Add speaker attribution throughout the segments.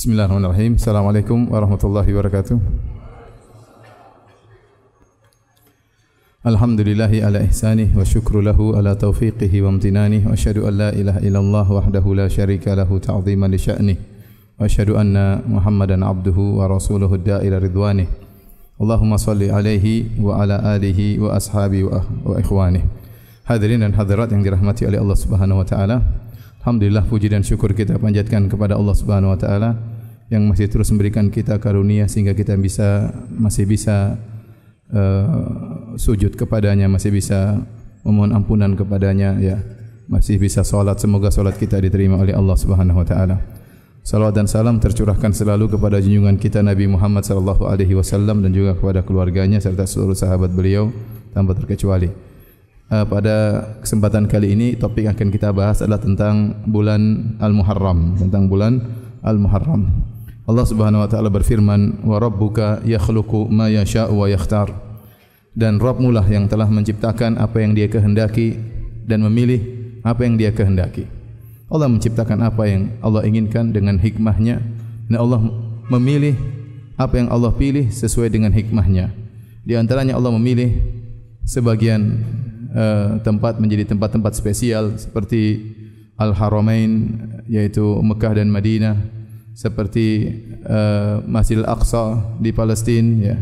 Speaker 1: Bismillahirrahmanirrahim. Assalamualaikum warahmatullahi wabarakatuh. Alhamdulillahi ala ihsanih wa syukru lahu ala taufiqihi wa amtinanih wa asyhadu an la ilaha illallah wahdahu la syarika lahu ta'ziman li sya'nih wa asyhadu anna Muhammadan abduhu wa rasuluhu da'ila ridwanih. Allahumma salli alaihi wa ala alihi wa ashabi wa, wa ikhwanih. Hadirin dan hadirat yang dirahmati oleh Allah Subhanahu wa taala. Alhamdulillah puji dan syukur kita panjatkan kepada Allah Subhanahu wa taala yang masih terus memberikan kita karunia sehingga kita bisa masih bisa uh, sujud kepadanya, masih bisa memohon ampunan kepadanya ya. Masih bisa salat, semoga salat kita diterima oleh Allah Subhanahu wa taala. Salawat dan salam tercurahkan selalu kepada junjungan kita Nabi Muhammad sallallahu alaihi wasallam dan juga kepada keluarganya serta seluruh sahabat beliau tanpa terkecuali. Uh, pada kesempatan kali ini topik yang akan kita bahas adalah tentang bulan Al-Muharram, tentang bulan Al-Muharram. Allah Subhanahu wa taala berfirman, "Wa rabbuka yakhluqu ma yasha'u wa yakhtar." Dan Rabbmu lah yang telah menciptakan apa yang Dia kehendaki dan memilih apa yang Dia kehendaki. Allah menciptakan apa yang Allah inginkan dengan hikmahnya dan Allah memilih apa yang Allah pilih sesuai dengan hikmahnya. Di antaranya Allah memilih sebagian uh, tempat menjadi tempat-tempat spesial seperti Al-Haramain yaitu Mekah dan Madinah seperti uh, Masjidil Aqsa di Palestina ya.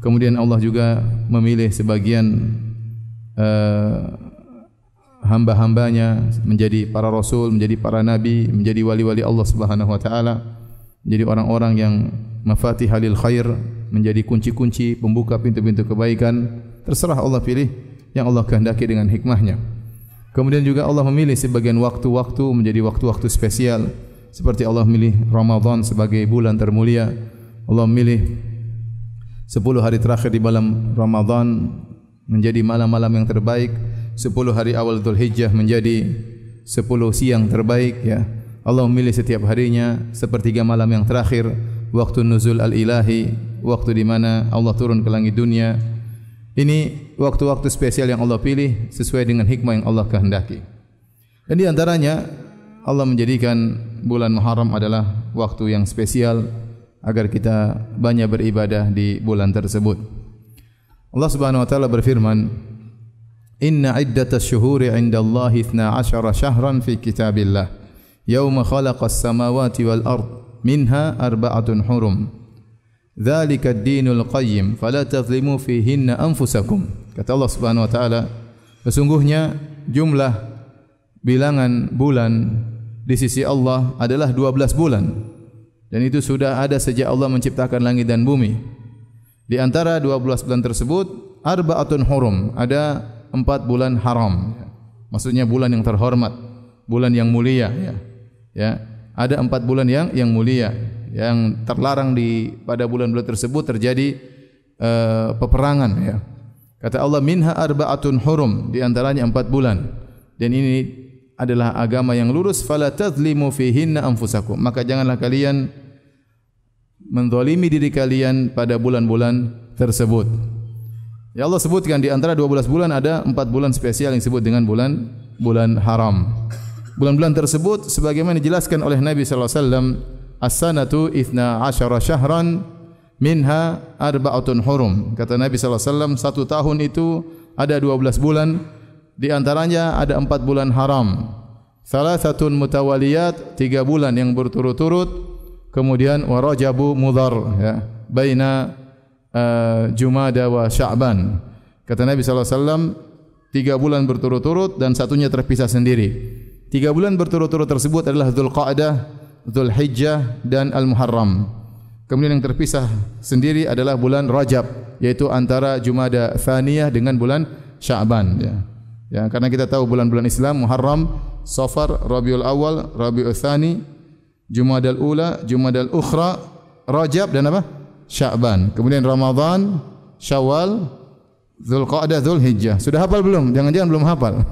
Speaker 1: Kemudian Allah juga memilih sebagian uh, hamba-hambanya menjadi para rasul, menjadi para nabi, menjadi wali-wali Allah Subhanahu wa taala, menjadi orang-orang yang mafatihul khair, menjadi kunci-kunci pembuka pintu-pintu kebaikan. Terserah Allah pilih yang Allah kehendaki dengan hikmahnya. Kemudian juga Allah memilih sebagian waktu-waktu menjadi waktu-waktu spesial seperti Allah memilih Ramadan sebagai bulan termulia. Allah memilih 10 hari terakhir di malam Ramadan menjadi malam-malam yang terbaik sepuluh hari awal Dhul Hijjah menjadi sepuluh siang terbaik ya. Allah memilih setiap harinya sepertiga malam yang terakhir waktu nuzul al-ilahi waktu di mana Allah turun ke langit dunia ini waktu-waktu spesial yang Allah pilih sesuai dengan hikmah yang Allah kehendaki dan di antaranya Allah menjadikan bulan Muharram adalah waktu yang spesial agar kita banyak beribadah di bulan tersebut Allah Subhanahu wa taala berfirman Inna iddat ash-shuhuri 'inda Allah 12 shahran fi kitabillah. Yawma khalaqa as-samawati wal ard minha arba'atun hurum. Dzalika ad-dinul qayyim fala tadhlimu fihinna anfusakum. Kata Allah Subhanahu wa taala, sesungguhnya jumlah bilangan bulan di sisi Allah adalah 12 bulan. Dan itu sudah ada sejak Allah menciptakan langit dan bumi. Di antara 12 bulan tersebut, arba'atun hurum, ada empat bulan haram. Maksudnya bulan yang terhormat, bulan yang mulia. Ya, ya. ada empat bulan yang yang mulia, yang terlarang di pada bulan-bulan tersebut terjadi uh, peperangan. Ya. Kata Allah minha arbaatun hurum, di antaranya empat bulan. Dan ini adalah agama yang lurus. Fala tadlimu fihinna anfusakum. Maka janganlah kalian mendolimi diri kalian pada bulan-bulan tersebut. Ya Allah sebutkan di antara 12 bulan ada 4 bulan spesial yang disebut dengan bulan bulan haram. Bulan-bulan tersebut sebagaimana dijelaskan oleh Nabi sallallahu alaihi wasallam as-sanatu 12 syahran minha arba'atun hurum. Kata Nabi wasallam satu tahun itu ada 12 bulan di antaranya ada 4 bulan haram. Salah satu mutawaliyat tiga bulan yang berturut-turut kemudian warajabu mudhar ya baina uh, Jumada wa Sya'ban. Kata Nabi wasallam, tiga bulan berturut-turut dan satunya terpisah sendiri. Tiga bulan berturut-turut tersebut adalah Dzulqa'dah, Dzulhijjah dan Al-Muharram. Kemudian yang terpisah sendiri adalah bulan Rajab, yaitu antara Jumada Thaniyah dengan bulan Sya'ban. Ya. ya, karena kita tahu bulan-bulan Islam Muharram, Safar, Rabiul Awal, Rabiul Thani, Jumadal Ula, Jumadal Ukhra, Rajab dan apa? Sya'ban. Kemudian Ramadhan, Syawal, Zulqa'dah, Zulhijjah. Sudah hafal belum? Jangan-jangan belum hafal.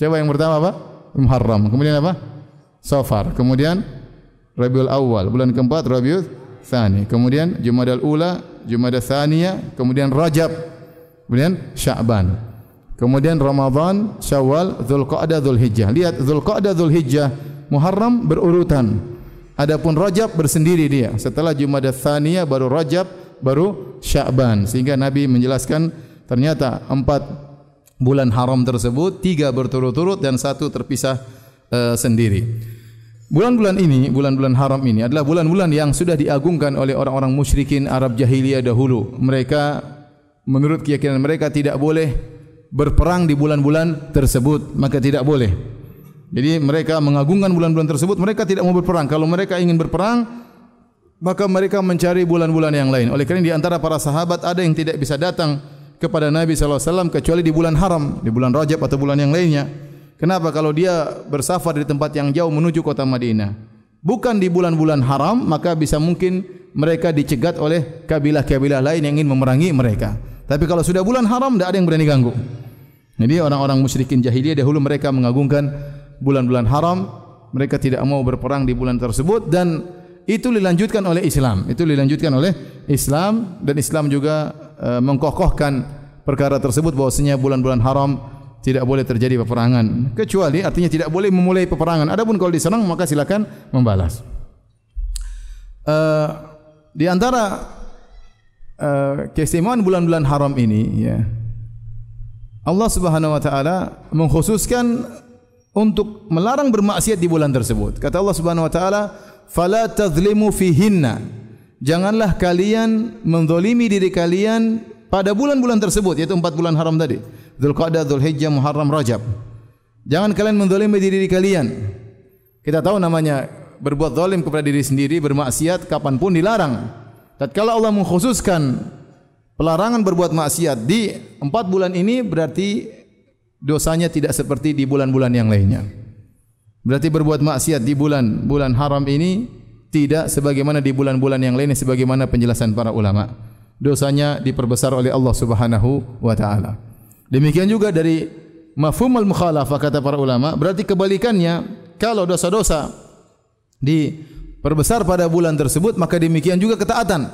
Speaker 1: Coba yang pertama apa? Muharram. Kemudian apa? Safar. Kemudian Rabiul Awal. Bulan keempat Rabiul Thani. Kemudian Jumadal Ula, Jumadal Thaniyah. Kemudian Rajab. Kemudian Sya'ban. Kemudian Ramadhan, Syawal, Zulqa'dah, Zulhijjah. Lihat Zulqa'dah, Zulhijjah, Muharram berurutan. Adapun Rajab bersendiri dia. Setelah Jumadah Tsaniyah baru Rajab, baru Sya'ban. Sehingga Nabi menjelaskan ternyata empat bulan haram tersebut, tiga berturut-turut dan satu terpisah uh, sendiri. Bulan-bulan ini, bulan-bulan haram ini adalah bulan-bulan yang sudah diagungkan oleh orang-orang musyrikin Arab jahiliyah dahulu. Mereka menurut keyakinan mereka tidak boleh berperang di bulan-bulan tersebut, maka tidak boleh. Jadi mereka mengagungkan bulan-bulan tersebut, mereka tidak mau berperang. Kalau mereka ingin berperang, maka mereka mencari bulan-bulan yang lain. Oleh kerana di antara para sahabat ada yang tidak bisa datang kepada Nabi sallallahu alaihi wasallam kecuali di bulan haram, di bulan Rajab atau bulan yang lainnya. Kenapa kalau dia bersafar di tempat yang jauh menuju kota Madinah? Bukan di bulan-bulan haram, maka bisa mungkin mereka dicegat oleh kabilah-kabilah lain yang ingin memerangi mereka. Tapi kalau sudah bulan haram, tidak ada yang berani ganggu. Jadi orang-orang musyrikin jahiliyah dahulu mereka mengagungkan bulan-bulan haram. Mereka tidak mau berperang di bulan tersebut dan itu dilanjutkan oleh Islam. Itu dilanjutkan oleh Islam dan Islam juga uh, mengkokohkan perkara tersebut bahwasanya bulan-bulan haram tidak boleh terjadi peperangan. Kecuali artinya tidak boleh memulai peperangan. Adapun kalau diserang maka silakan membalas. Uh, di antara uh, keistimewaan bulan-bulan haram ini ya Allah Subhanahu wa taala mengkhususkan untuk melarang bermaksiat di bulan tersebut. Kata Allah Subhanahu wa taala fala tadhlimu fihinna. Janganlah kalian menzalimi diri kalian pada bulan-bulan tersebut yaitu empat bulan haram tadi Dzulqa'dah, Dzulhijjah, Muharram, Rajab. Jangan kalian menzalimi diri, kalian. Kita tahu namanya berbuat zalim kepada diri sendiri, bermaksiat kapanpun dilarang. Tatkala Allah mengkhususkan pelarangan berbuat maksiat di empat bulan ini berarti dosanya tidak seperti di bulan-bulan yang lainnya. Berarti berbuat maksiat di bulan-bulan haram ini tidak sebagaimana di bulan-bulan yang lainnya sebagaimana penjelasan para ulama. Dosanya diperbesar oleh Allah Subhanahu wa taala. Demikian juga dari mafhum al-mukhalafah kata para ulama, berarti kebalikannya kalau dosa-dosa diperbesar pada bulan tersebut, maka demikian juga ketaatan.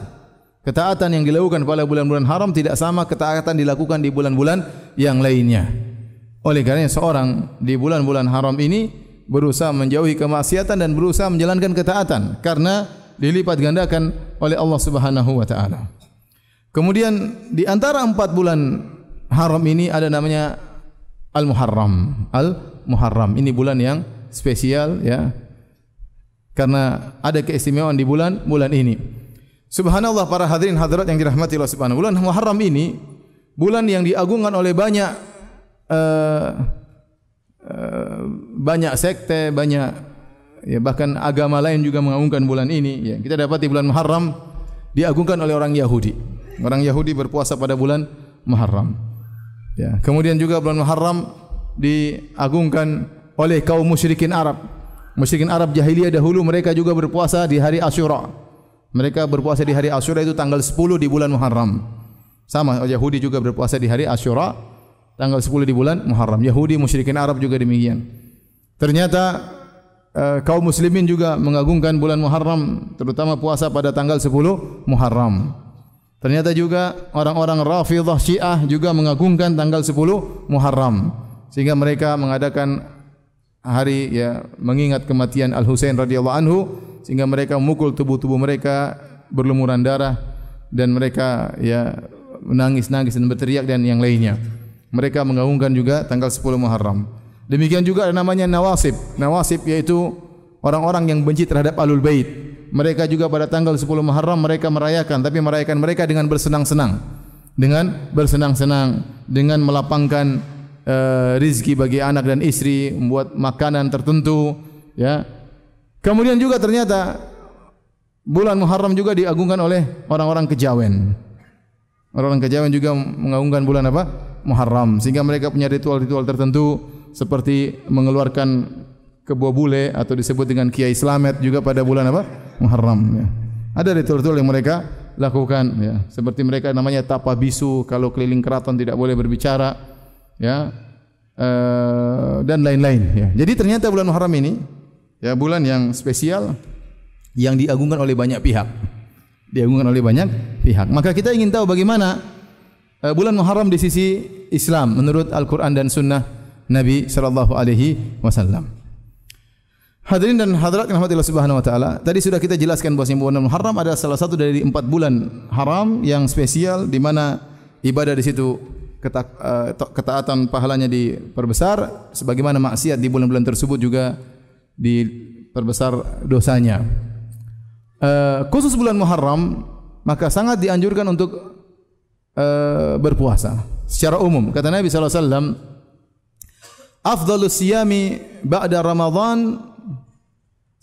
Speaker 1: Ketaatan yang dilakukan pada bulan-bulan haram tidak sama ketaatan dilakukan di bulan-bulan yang lainnya. Oleh kerana seorang di bulan-bulan haram ini berusaha menjauhi kemaksiatan dan berusaha menjalankan ketaatan karena dilipat gandakan oleh Allah Subhanahu wa taala. Kemudian di antara empat bulan haram ini ada namanya Al-Muharram. Al-Muharram. Ini bulan yang spesial ya. Karena ada keistimewaan di bulan bulan ini. Subhanallah para hadirin hadirat yang dirahmati Allah Subhanahu bulan Muharram ini bulan yang diagungkan oleh banyak uh, uh, banyak sekte, banyak ya bahkan agama lain juga mengagungkan bulan ini ya. Kita dapat di bulan Muharram diagungkan oleh orang Yahudi. Orang Yahudi berpuasa pada bulan Muharram. Ya, kemudian juga bulan Muharram diagungkan oleh kaum musyrikin Arab. Musyrikin Arab jahiliyah dahulu mereka juga berpuasa di hari Asyura. Mereka berpuasa di hari Asyura itu tanggal 10 di bulan Muharram. Sama Yahudi juga berpuasa di hari Asyura tanggal 10 di bulan Muharram. Yahudi musyrikin Arab juga demikian. Ternyata uh, kaum muslimin juga mengagungkan bulan Muharram terutama puasa pada tanggal 10 Muharram. Ternyata juga orang-orang Rafidhah Syiah juga mengagungkan tanggal 10 Muharram sehingga mereka mengadakan hari ya mengingat kematian Al Husain radhiyallahu anhu sehingga mereka memukul tubuh-tubuh mereka berlumuran darah dan mereka ya menangis-nangis dan berteriak dan yang lainnya. Mereka mengagungkan juga tanggal 10 Muharram. Demikian juga ada namanya Nawasib. Nawasib yaitu orang-orang yang benci terhadap Alul Bait mereka juga pada tanggal 10 Muharram mereka merayakan tapi merayakan mereka dengan bersenang-senang. Dengan bersenang-senang dengan melapangkan uh, rizki bagi anak dan istri membuat makanan tertentu ya. Kemudian juga ternyata bulan Muharram juga diagungkan oleh orang-orang kejawen. Orang-orang kejawen juga mengagungkan bulan apa? Muharram. Sehingga mereka punya ritual-ritual tertentu seperti mengeluarkan kebuah bule atau disebut dengan kiai Islamet juga pada bulan apa? Muharram ya. Ada ritual-ritual yang mereka lakukan ya. Seperti mereka namanya tapa bisu kalau keliling keraton tidak boleh berbicara ya. E, dan lain-lain ya. Jadi ternyata bulan Muharram ini ya bulan yang spesial yang diagungkan oleh banyak pihak. Diagungkan oleh banyak pihak. Maka kita ingin tahu bagaimana e, bulan Muharram di sisi Islam menurut Al-Qur'an dan Sunnah Nabi sallallahu alaihi wasallam. Hadirin dan hadirat yang Allah Subhanahu wa taala, tadi sudah kita jelaskan bahwa bulan Muharram adalah salah satu dari empat bulan haram yang spesial di mana ibadah di situ keta uh, ketaatan pahalanya diperbesar sebagaimana maksiat di bulan-bulan tersebut juga diperbesar dosanya. Uh, khusus bulan Muharram maka sangat dianjurkan untuk uh, berpuasa secara umum. Kata Nabi sallallahu alaihi wasallam, "Afdhalus siyami ba'da Ramadan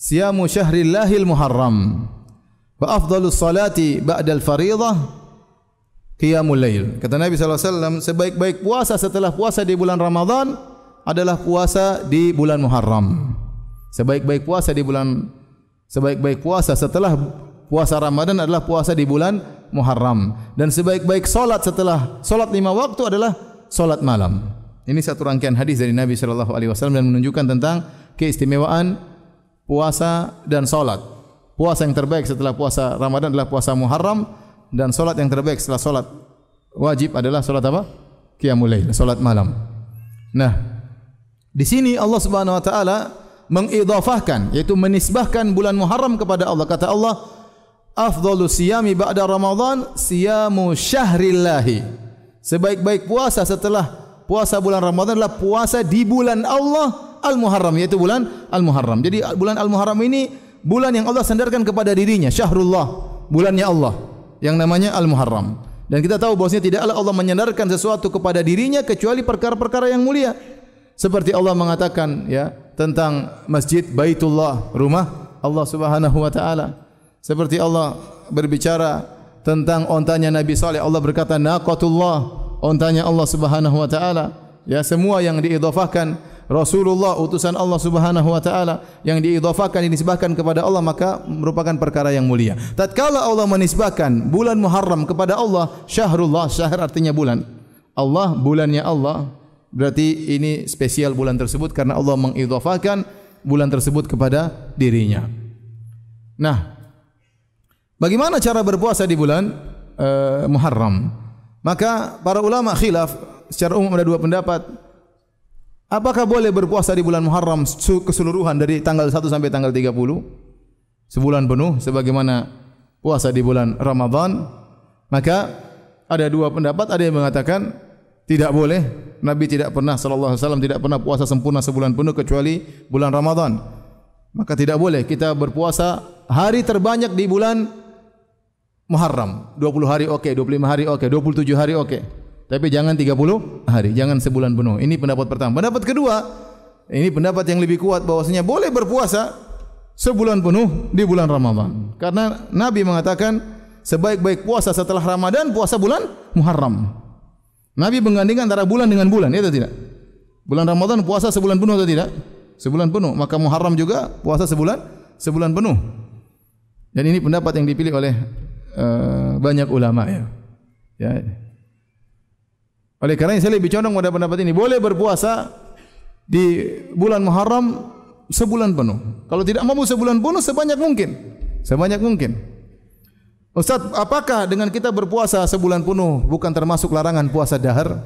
Speaker 1: siyamu syahrillahil muharram. Wa afdalus salati ba'dal fariḍah qiyamul lail. Kata Nabi wasallam sebaik-baik puasa setelah puasa di bulan Ramadan adalah puasa di bulan Muharram. Sebaik-baik puasa di bulan sebaik-baik puasa setelah puasa Ramadan adalah puasa di bulan Muharram. Dan sebaik-baik salat setelah salat lima waktu adalah salat malam. Ini satu rangkaian hadis dari Nabi sallallahu alaihi wasallam dan menunjukkan tentang keistimewaan puasa dan solat. Puasa yang terbaik setelah puasa Ramadan adalah puasa Muharram dan solat yang terbaik setelah solat wajib adalah solat apa? Qiyamul Lail, solat malam. Nah, di sini Allah Subhanahu Wa Taala mengidhafahkan, yaitu menisbahkan bulan Muharram kepada Allah. Kata Allah, Afdalu siyami ba'da Ramadan siyamu syahrillahi. Sebaik-baik puasa setelah puasa bulan Ramadan adalah puasa di bulan Allah Al-Muharram yaitu bulan Al-Muharram. Jadi bulan Al-Muharram ini bulan yang Allah sandarkan kepada dirinya, Syahrullah, bulannya Allah yang namanya Al-Muharram. Dan kita tahu bahwasanya tidaklah Allah menyandarkan sesuatu kepada dirinya kecuali perkara-perkara yang mulia. Seperti Allah mengatakan ya tentang masjid Baitullah, rumah Allah Subhanahu wa taala. Seperti Allah berbicara tentang ontanya Nabi Saleh, Allah berkata naqatullah, ontanya Allah Subhanahu wa taala. Ya semua yang diidhafahkan Rasulullah utusan Allah Subhanahu wa taala yang diidhafakan dinisbahkan kepada Allah maka merupakan perkara yang mulia. Tatkala Allah menisbahkan bulan Muharram kepada Allah, syahrullah, syahr artinya bulan. Allah bulannya Allah. Berarti ini spesial bulan tersebut karena Allah mengidhafakan bulan tersebut kepada dirinya. Nah, bagaimana cara berpuasa di bulan uh, Muharram? Maka para ulama khilaf secara umum ada dua pendapat. Apakah boleh berpuasa di bulan Muharram keseluruhan dari tanggal 1 sampai tanggal 30? Sebulan penuh sebagaimana puasa di bulan Ramadan? Maka ada dua pendapat, ada yang mengatakan tidak boleh. Nabi tidak pernah sallallahu alaihi wasallam tidak pernah puasa sempurna sebulan penuh kecuali bulan Ramadan. Maka tidak boleh kita berpuasa hari terbanyak di bulan Muharram. 20 hari oke, okay, 25 hari oke, okay, 27 hari oke. Okay. Tapi jangan 30 hari, jangan sebulan penuh. Ini pendapat pertama. Pendapat kedua, ini pendapat yang lebih kuat bahwasanya boleh berpuasa sebulan penuh di bulan Ramadan. Karena Nabi mengatakan sebaik-baik puasa setelah Ramadan puasa bulan Muharram. Nabi menggandingkan antara bulan dengan bulan, itu tidak? Bulan Ramadan puasa sebulan penuh atau tidak? Sebulan penuh. Maka Muharram juga puasa sebulan sebulan penuh. Dan ini pendapat yang dipilih oleh uh, banyak ulama ya. Ya, oleh kerana saya lebih condong pada pendapat ini. Boleh berpuasa di bulan Muharram sebulan penuh. Kalau tidak mampu sebulan penuh, sebanyak mungkin. Sebanyak mungkin. Ustaz, apakah dengan kita berpuasa sebulan penuh bukan termasuk larangan puasa dahar?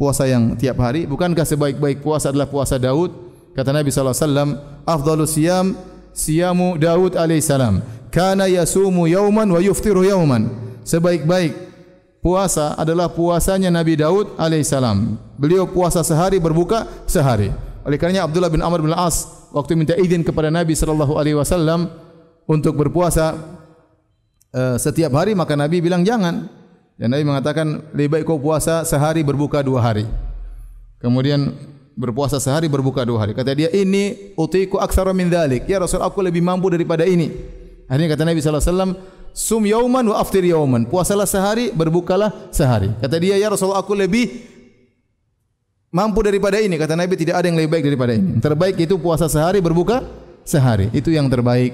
Speaker 1: Puasa yang tiap hari. Bukankah sebaik-baik puasa adalah puasa Daud? Kata Nabi SAW, Afdalu siyam, siyamu Daud AS. Kana yasumu yauman wa yuftiru yauman. Sebaik-baik puasa adalah puasanya Nabi Daud alaihissalam. Beliau puasa sehari berbuka sehari. Oleh karenanya Abdullah bin Amr bin As waktu minta izin kepada Nabi sallallahu alaihi wasallam untuk berpuasa uh, setiap hari maka Nabi bilang jangan. Dan Nabi mengatakan lebih baik kau puasa sehari berbuka dua hari. Kemudian berpuasa sehari berbuka dua hari. Kata dia ini utiku aksara min dzalik. Ya Rasul aku lebih mampu daripada ini. Akhirnya kata Nabi wasallam sum yauman wa aftir yauman. Puasalah sehari, berbukalah sehari. Kata dia, ya Rasulullah aku lebih mampu daripada ini. Kata Nabi, tidak ada yang lebih baik daripada ini. Yang terbaik itu puasa sehari, berbuka sehari. Itu yang terbaik.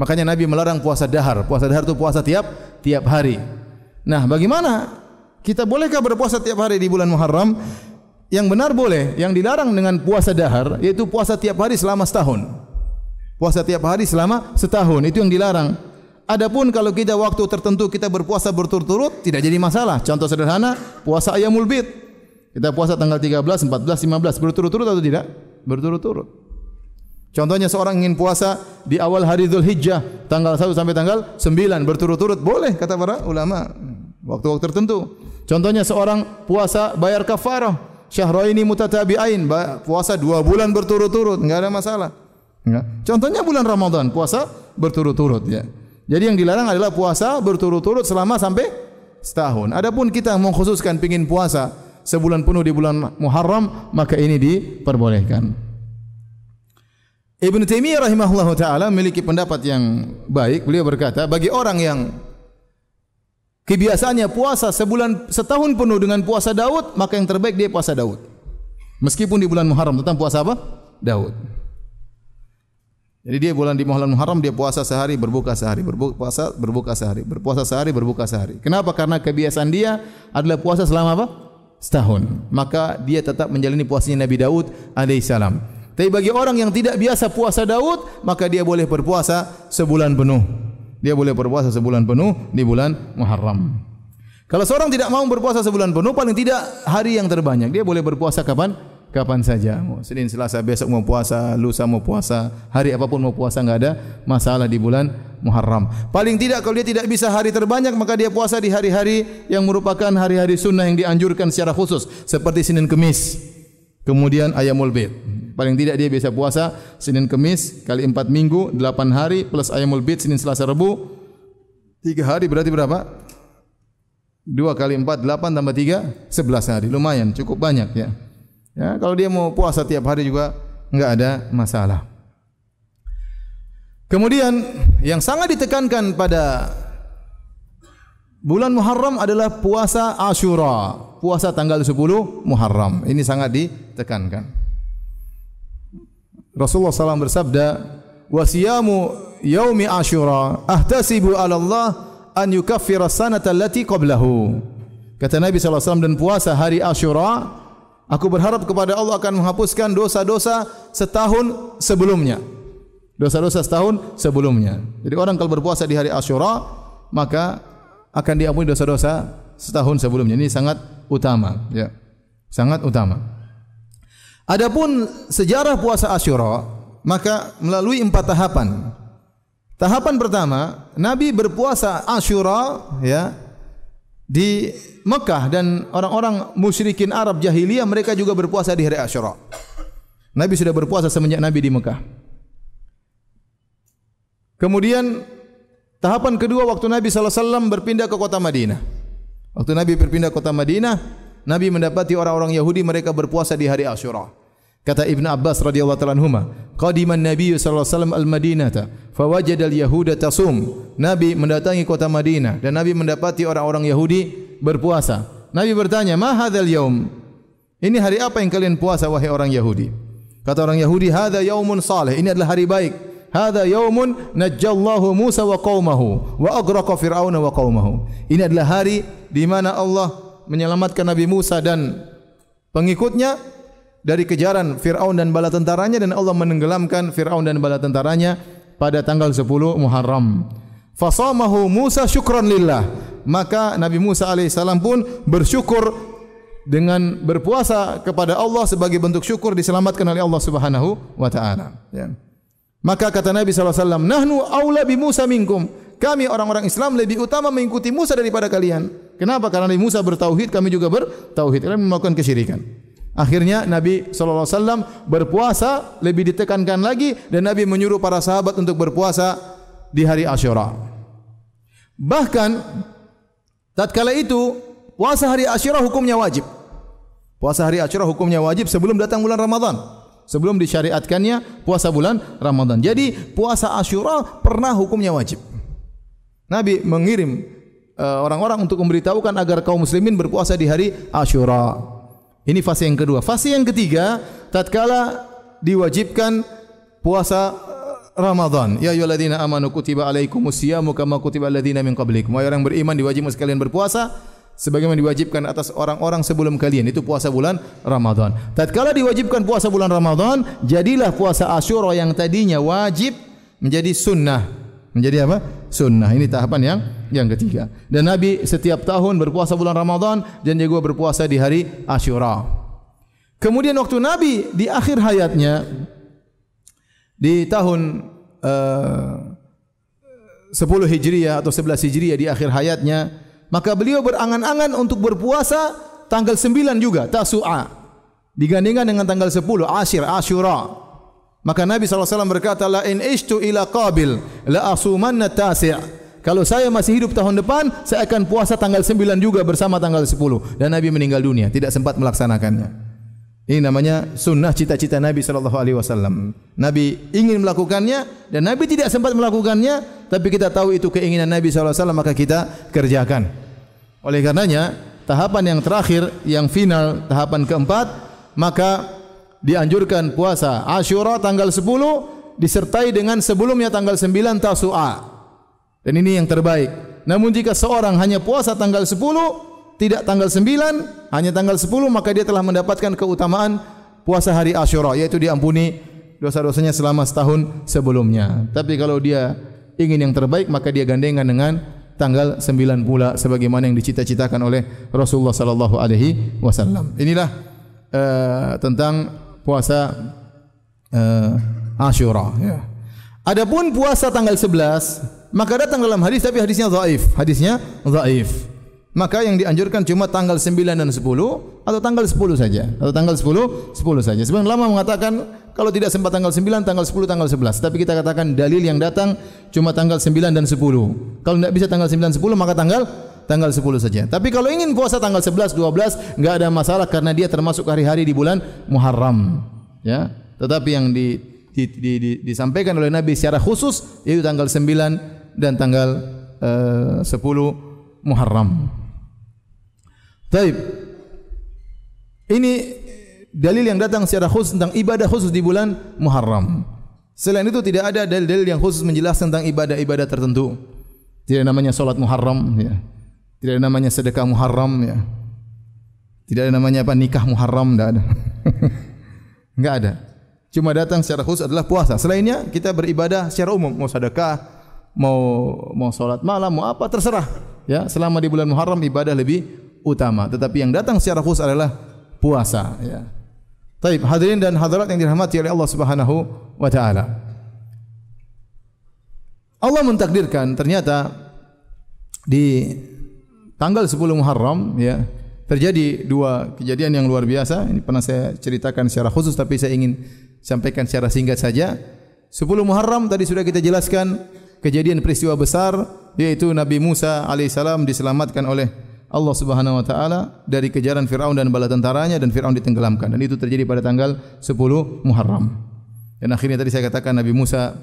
Speaker 1: Makanya Nabi melarang puasa dahar. Puasa dahar itu puasa tiap tiap hari. Nah, bagaimana? Kita bolehkah berpuasa tiap hari di bulan Muharram? Yang benar boleh. Yang dilarang dengan puasa dahar, yaitu puasa tiap hari selama setahun. Puasa tiap hari selama setahun. Itu yang dilarang. Adapun kalau kita waktu tertentu kita berpuasa berturut-turut tidak jadi masalah. Contoh sederhana, puasa Ayyamul Bid. Kita puasa tanggal 13, 14, 15 berturut-turut atau tidak? Berturut-turut. Contohnya seorang ingin puasa di awal hari Dhul Hijjah, tanggal 1 sampai tanggal 9 berturut-turut, boleh kata para ulama. Waktu-waktu tertentu. Contohnya seorang puasa bayar kafarah, syahraini mutatabi'ain, puasa dua bulan berturut-turut, enggak ada masalah. Ya. Contohnya bulan Ramadan, puasa berturut-turut ya. Jadi yang dilarang adalah puasa berturut-turut selama sampai setahun. Adapun kita mengkhususkan pingin puasa sebulan penuh di bulan Muharram, maka ini diperbolehkan. Ibn Taimiyah rahimahullah taala memiliki pendapat yang baik. Beliau berkata, bagi orang yang kebiasaannya puasa sebulan setahun penuh dengan puasa Daud, maka yang terbaik dia puasa Daud. Meskipun di bulan Muharram tentang puasa apa? Daud. Jadi dia bulan di bulan Muharram dia puasa sehari, berbuka sehari, berbuka puasa, berbuka sehari, berpuasa sehari, berbuka sehari. Kenapa? Karena kebiasaan dia adalah puasa selama apa? Setahun. Maka dia tetap menjalani puasanya Nabi Daud alaihissalam. Tapi bagi orang yang tidak biasa puasa Daud, maka dia boleh berpuasa sebulan penuh. Dia boleh berpuasa sebulan penuh di bulan Muharram. Kalau seorang tidak mau berpuasa sebulan penuh, paling tidak hari yang terbanyak. Dia boleh berpuasa kapan? Kapan saja. Senin, Selasa, besok mau puasa, lusa mau puasa, hari apapun mau puasa, enggak ada masalah di bulan Muharram. Paling tidak kalau dia tidak bisa hari terbanyak, maka dia puasa di hari-hari yang merupakan hari-hari sunnah yang dianjurkan secara khusus. Seperti Senin Kemis. Kemudian Ayamul Bid. Paling tidak dia biasa puasa Senin Kemis kali empat minggu, delapan hari plus ayamul bid Senin Selasa Rabu. Tiga hari berarti berapa? Dua kali empat, delapan tambah tiga, sebelas hari. Lumayan, cukup banyak ya. Ya, kalau dia mau puasa tiap hari juga enggak ada masalah. Kemudian yang sangat ditekankan pada bulan Muharram adalah puasa Ashura, puasa tanggal 10 Muharram. Ini sangat ditekankan. Rasulullah SAW bersabda, "Wasiyamu yaumi Ashura ahtasibu 'ala Allah an yukaffira sanata allati qablahu." Kata Nabi SAW dan puasa hari Ashura, aku berharap kepada Allah akan menghapuskan dosa-dosa setahun sebelumnya. Dosa-dosa setahun sebelumnya. Jadi orang kalau berpuasa di hari Ashura, maka akan diampuni dosa-dosa setahun sebelumnya. Ini sangat utama, ya. Sangat utama. Adapun sejarah puasa Asyura, maka melalui empat tahapan. Tahapan pertama, Nabi berpuasa Asyura ya di Mekah dan orang-orang musyrikin Arab jahiliyah mereka juga berpuasa di hari Asyura. Nabi sudah berpuasa semenjak Nabi di Mekah. Kemudian tahapan kedua waktu Nabi sallallahu alaihi wasallam berpindah ke kota Madinah. Waktu Nabi berpindah ke kota Madinah, Nabi mendapati orang-orang Yahudi mereka berpuasa di hari Asyura. Kata Ibn Abbas radhiyallahu ta'ala anhuma, qadiman Nabi sallallahu alaihi wasallam al-Madinah, fa wajada al-yahuda tasum. Nabi mendatangi kota Madinah dan Nabi mendapati orang-orang Yahudi berpuasa. Nabi bertanya, "Ma hadzal yaum?" Ini hari apa yang kalian puasa wahai orang Yahudi? Kata orang Yahudi, "Hadza yaumun salih." Ini adalah hari baik. Hadza yaumun najjallahu Musa wa qaumahu wa aghraqa Fir'auna wa qaumahu. Ini adalah hari di mana Allah menyelamatkan Nabi Musa dan pengikutnya dari kejaran Fir'aun dan bala tentaranya dan Allah menenggelamkan Fir'aun dan bala tentaranya pada tanggal 10 Muharram. Fasamahu Musa syukran lillah. Maka Nabi Musa AS pun bersyukur dengan berpuasa kepada Allah sebagai bentuk syukur diselamatkan oleh Allah Subhanahu wa taala. Ya. Maka kata Nabi wasallam, "Nahnu aula bi Musa minkum." Kami orang-orang Islam lebih utama mengikuti Musa daripada kalian. Kenapa? Karena Nabi Musa bertauhid, kami juga bertauhid. Kalian melakukan kesyirikan. Akhirnya Nabi SAW berpuasa lebih ditekankan lagi dan Nabi menyuruh para sahabat untuk berpuasa di hari Ashura. Bahkan tatkala itu puasa hari Ashura hukumnya wajib. Puasa hari Ashura hukumnya wajib sebelum datang bulan Ramadan. Sebelum disyariatkannya puasa bulan Ramadan. Jadi puasa Ashura pernah hukumnya wajib. Nabi mengirim uh, orang-orang untuk memberitahukan agar kaum muslimin berpuasa di hari Ashura. Ini fase yang kedua. Fase yang ketiga, tatkala diwajibkan puasa eh, Ramadan. Ya ayyuhalladzina amanu kutiba alaikumusyamu kama kutiba alladzina min qablikum. Wahai orang beriman diwajibkan sekalian berpuasa sebagaimana diwajibkan atas orang-orang sebelum kalian. Itu puasa bulan Ramadan. Tatkala diwajibkan puasa bulan Ramadan, jadilah puasa Asyura yang tadinya wajib menjadi sunnah menjadi apa? Sunnah. Ini tahapan yang yang ketiga. Dan Nabi setiap tahun berpuasa bulan Ramadan dan juga berpuasa di hari Ashura. Kemudian waktu Nabi di akhir hayatnya di tahun uh, 10 Hijriah atau 11 Hijriah di akhir hayatnya, maka beliau berangan-angan untuk berpuasa tanggal 9 juga, Tasu'a. Digandingkan dengan tanggal 10, Ashir, Ashura. Maka Nabi SAW berkata, La in ishtu ila qabil, la asumanna tasi' Kalau saya masih hidup tahun depan, saya akan puasa tanggal 9 juga bersama tanggal 10. Dan Nabi meninggal dunia, tidak sempat melaksanakannya. Ini namanya sunnah cita-cita Nabi sallallahu alaihi wasallam. Nabi ingin melakukannya dan Nabi tidak sempat melakukannya, tapi kita tahu itu keinginan Nabi sallallahu alaihi wasallam maka kita kerjakan. Oleh karenanya, tahapan yang terakhir, yang final, tahapan keempat, maka dianjurkan puasa Asyura tanggal 10 disertai dengan sebelumnya tanggal 9 Tasu'a. Dan ini yang terbaik. Namun jika seorang hanya puasa tanggal 10, tidak tanggal 9 hanya tanggal 10 maka dia telah mendapatkan keutamaan puasa hari Asyura yaitu diampuni dosa-dosanya selama setahun sebelumnya tapi kalau dia ingin yang terbaik maka dia gandengan dengan tanggal 9 pula sebagaimana yang dicita-citakan oleh Rasulullah sallallahu alaihi wasallam inilah uh, tentang puasa uh, Asyura ya. Adapun puasa tanggal 11 maka datang dalam hadis tapi hadisnya dhaif. Hadisnya dhaif. Maka yang dianjurkan cuma tanggal 9 dan 10 atau tanggal 10 saja? Atau tanggal 10 10 saja. Sebenarnya lama mengatakan kalau tidak sempat tanggal 9 tanggal 10 tanggal 11 tapi kita katakan dalil yang datang cuma tanggal 9 dan 10 kalau tidak bisa tanggal 9 10 maka tanggal tanggal 10 saja tapi kalau ingin puasa tanggal 11 12 enggak ada masalah karena dia termasuk hari-hari di bulan Muharram ya tetapi yang di, di, di, di, disampaikan oleh Nabi secara khusus yaitu tanggal 9 dan tanggal uh, 10 Muharram. Baik. Ini dalil yang datang secara khusus tentang ibadah khusus di bulan Muharram. Selain itu tidak ada dalil-dalil yang khusus menjelaskan tentang ibadah-ibadah tertentu. Tidak namanya solat Muharram, ya. Tidak ada namanya sedekah Muharram, ya. Tidak ada namanya apa nikah Muharram, tidak ada. Enggak ada. Cuma datang secara khusus adalah puasa. Selainnya kita beribadah secara umum, mau sedekah, mau mau solat malam, mau apa terserah. Ya, selama di bulan Muharram ibadah lebih utama tetapi yang datang secara khusus adalah puasa ya. Baik, hadirin dan hadirat yang dirahmati oleh Allah Subhanahu wa taala. Allah mentakdirkan ternyata di tanggal 10 Muharram ya terjadi dua kejadian yang luar biasa. Ini pernah saya ceritakan secara khusus tapi saya ingin sampaikan secara singkat saja. 10 Muharram tadi sudah kita jelaskan kejadian peristiwa besar yaitu Nabi Musa alaihissalam diselamatkan oleh Allah Subhanahu wa taala dari kejaran Firaun dan bala tentaranya dan Firaun ditenggelamkan dan itu terjadi pada tanggal 10 Muharram. Dan akhirnya tadi saya katakan Nabi Musa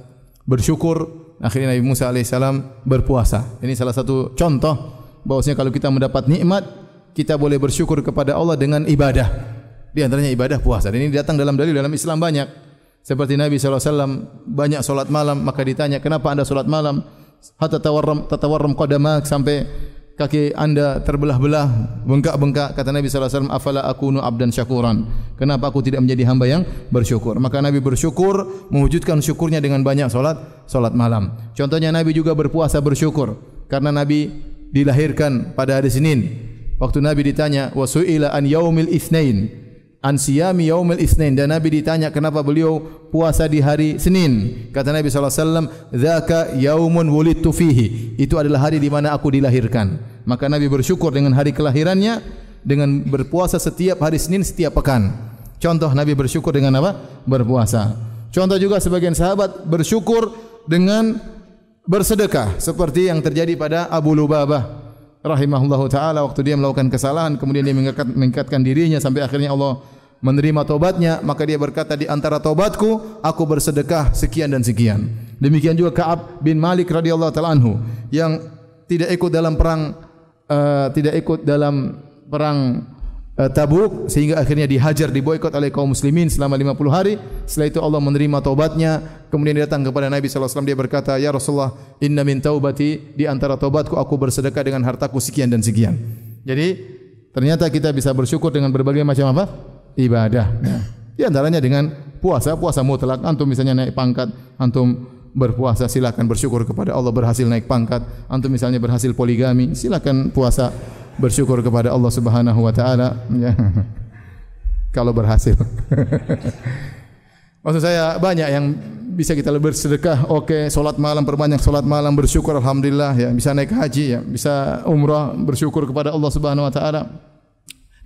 Speaker 1: bersyukur, akhirnya Nabi Musa alaihissalam berpuasa. Ini salah satu contoh bahwasanya kalau kita mendapat nikmat, kita boleh bersyukur kepada Allah dengan ibadah. Di antaranya ibadah puasa. Dan ini datang dalam dalil dalam Islam banyak. Seperti Nabi SAW banyak solat malam, maka ditanya, kenapa anda solat malam? Hatta tawarram, tatawarram qadamak sampai kaki anda terbelah-belah, bengkak-bengkak. Kata Nabi wasallam, "Afala akunu abdan syakuran?" Kenapa aku tidak menjadi hamba yang bersyukur? Maka Nabi bersyukur, mewujudkan syukurnya dengan banyak solat, solat malam. Contohnya Nabi juga berpuasa bersyukur karena Nabi dilahirkan pada hari Senin. Waktu Nabi ditanya, "Wa su'ila an yaumil itsnain?" an siyami yaumil isnin dan Nabi ditanya kenapa beliau puasa di hari Senin? Kata Nabi sallallahu alaihi wasallam dzaka yaumun wulidtu fihi. Itu adalah hari di mana aku dilahirkan. Maka Nabi bersyukur dengan hari kelahirannya dengan berpuasa setiap hari Senin setiap pekan. Contoh Nabi bersyukur dengan apa? Berpuasa. Contoh juga sebagian sahabat bersyukur dengan bersedekah seperti yang terjadi pada Abu Lubabah rahimahullahu taala. Waktu dia melakukan kesalahan kemudian dia mengangkat, mengangkatkan dirinya sampai akhirnya Allah menerima tobatnya maka dia berkata di antara tobatku aku bersedekah sekian dan sekian. Demikian juga Ka'ab bin Malik radhiyallahu taala anhu yang tidak ikut dalam perang uh, tidak ikut dalam perang uh, Tabuk sehingga akhirnya dihajar diboikot oleh kaum muslimin selama 50 hari. Setelah itu Allah menerima taubatnya. Kemudian dia datang kepada Nabi sallallahu alaihi wasallam dia berkata ya Rasulullah inna min taubati di antara taubatku aku bersedekah dengan hartaku sekian dan sekian. Jadi ternyata kita bisa bersyukur dengan berbagai macam apa? Ibadah. Ya. di antaranya dengan puasa. Puasa mutlak. Antum misalnya naik pangkat antum berpuasa silakan bersyukur kepada Allah berhasil naik pangkat antum misalnya berhasil poligami silakan puasa bersyukur kepada Allah Subhanahu wa taala ya. Kalau berhasil. Maksud saya banyak yang
Speaker 2: bisa kita bersedekah, oke, okay. solat malam perbanyak solat malam bersyukur alhamdulillah ya, bisa naik haji ya, bisa umrah bersyukur kepada Allah Subhanahu wa taala.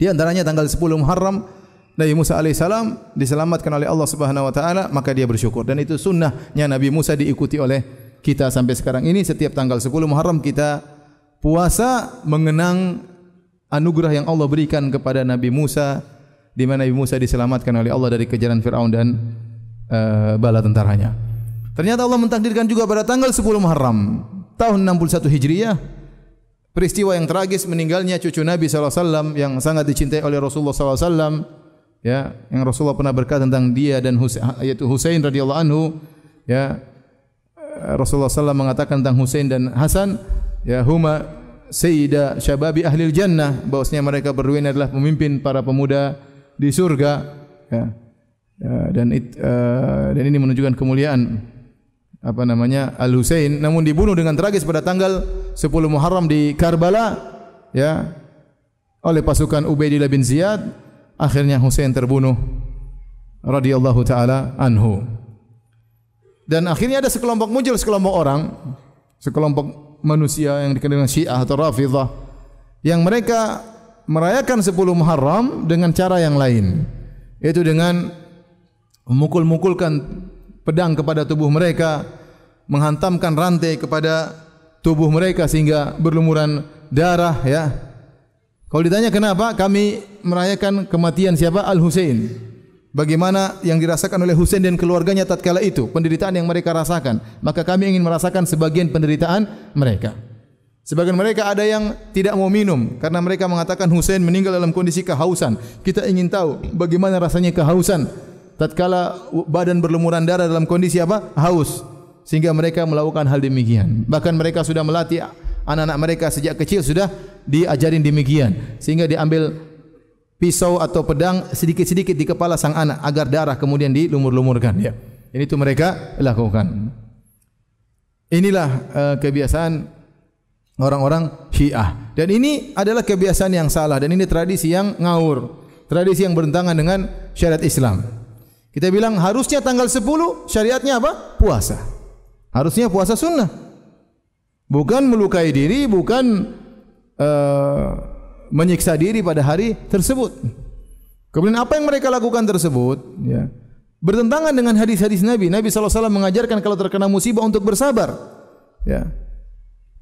Speaker 2: Di antaranya tanggal 10 Muharram Nabi Musa alaihissalam diselamatkan oleh Allah Subhanahu wa taala, maka dia bersyukur. Dan itu sunnahnya Nabi Musa diikuti oleh kita sampai sekarang ini. Setiap tanggal 10 Muharram kita puasa mengenang anugerah yang Allah berikan kepada Nabi Musa di mana Nabi Musa diselamatkan oleh Allah dari kejaran Firaun dan uh, bala tentaranya. Ternyata Allah mentakdirkan juga pada tanggal 10 Muharram tahun 61 Hijriah peristiwa yang tragis meninggalnya cucu Nabi SAW yang sangat dicintai oleh Rasulullah SAW ya yang Rasulullah pernah berkata tentang dia dan Husain yaitu Husain radhiyallahu anhu ya Rasulullah SAW mengatakan tentang Husain dan Hasan ya huma sayyida syababi ahli jannah bahwasanya mereka berdua ini adalah pemimpin para pemuda di surga ya. Ya, dan it, uh, dan ini menunjukkan kemuliaan apa namanya Al Husain namun dibunuh dengan tragis pada tanggal 10 Muharram di Karbala ya oleh pasukan Ubaidillah bin Ziyad akhirnya Husain terbunuh radhiyallahu taala anhu dan akhirnya ada sekelompok muncul sekelompok orang sekelompok manusia yang dikenal dengan Syiah atau Rafidhah yang mereka merayakan 10 Muharram dengan cara yang lain yaitu dengan memukul-mukulkan pedang kepada tubuh mereka, menghantamkan rantai kepada tubuh mereka sehingga berlumuran darah ya. Kalau ditanya kenapa kami merayakan kematian siapa Al Husain? Bagaimana yang dirasakan oleh Husain dan keluarganya tatkala itu, penderitaan yang mereka rasakan, maka kami ingin merasakan sebagian penderitaan mereka. Sebagian mereka ada yang tidak mau minum karena mereka mengatakan Husain meninggal dalam kondisi kehausan. Kita ingin tahu bagaimana rasanya kehausan tatkala badan berlumuran darah dalam kondisi apa? haus. Sehingga mereka melakukan hal demikian. Bahkan mereka sudah melatih anak-anak mereka sejak kecil sudah diajarin demikian. Sehingga diambil pisau atau pedang sedikit-sedikit di kepala sang anak agar darah kemudian dilumur-lumurkan ya. Ini itu mereka lakukan. Inilah uh, kebiasaan orang-orang Syiah. Dan ini adalah kebiasaan yang salah dan ini tradisi yang ngawur. Tradisi yang bertentangan dengan syariat Islam. Kita bilang harusnya tanggal 10 syariatnya apa? Puasa. Harusnya puasa sunnah. Bukan melukai diri, bukan uh, menyiksa diri pada hari tersebut. Kemudian apa yang mereka lakukan tersebut? Ya, bertentangan dengan hadis-hadis Nabi. Nabi SAW mengajarkan kalau terkena musibah untuk bersabar. Ya.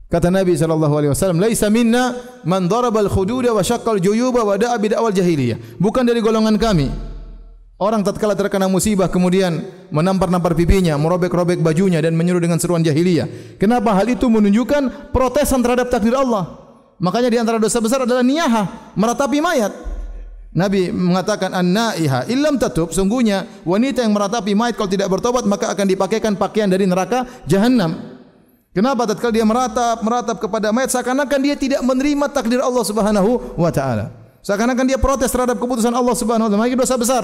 Speaker 2: Kata Nabi SAW, Laisa minna man darabal khududa wa syakkal juyuba wa da'a bida'wal jahiliyah. Bukan dari golongan kami. Orang tatkala terkena musibah kemudian menampar-nampar pipinya, merobek-robek bajunya dan menyuruh dengan seruan jahiliyah. Kenapa hal itu menunjukkan protesan terhadap takdir Allah? Makanya di antara dosa besar adalah niyaha, meratapi mayat. Nabi mengatakan an-naiha illam tatub sungguhnya wanita yang meratapi mayat kalau tidak bertobat maka akan dipakaikan pakaian dari neraka jahanam. Kenapa tatkala dia meratap meratap kepada mayat seakan-akan dia tidak menerima takdir Allah Subhanahu wa taala. Seakan-akan dia protes terhadap keputusan Allah Subhanahu wa taala. Ini dosa besar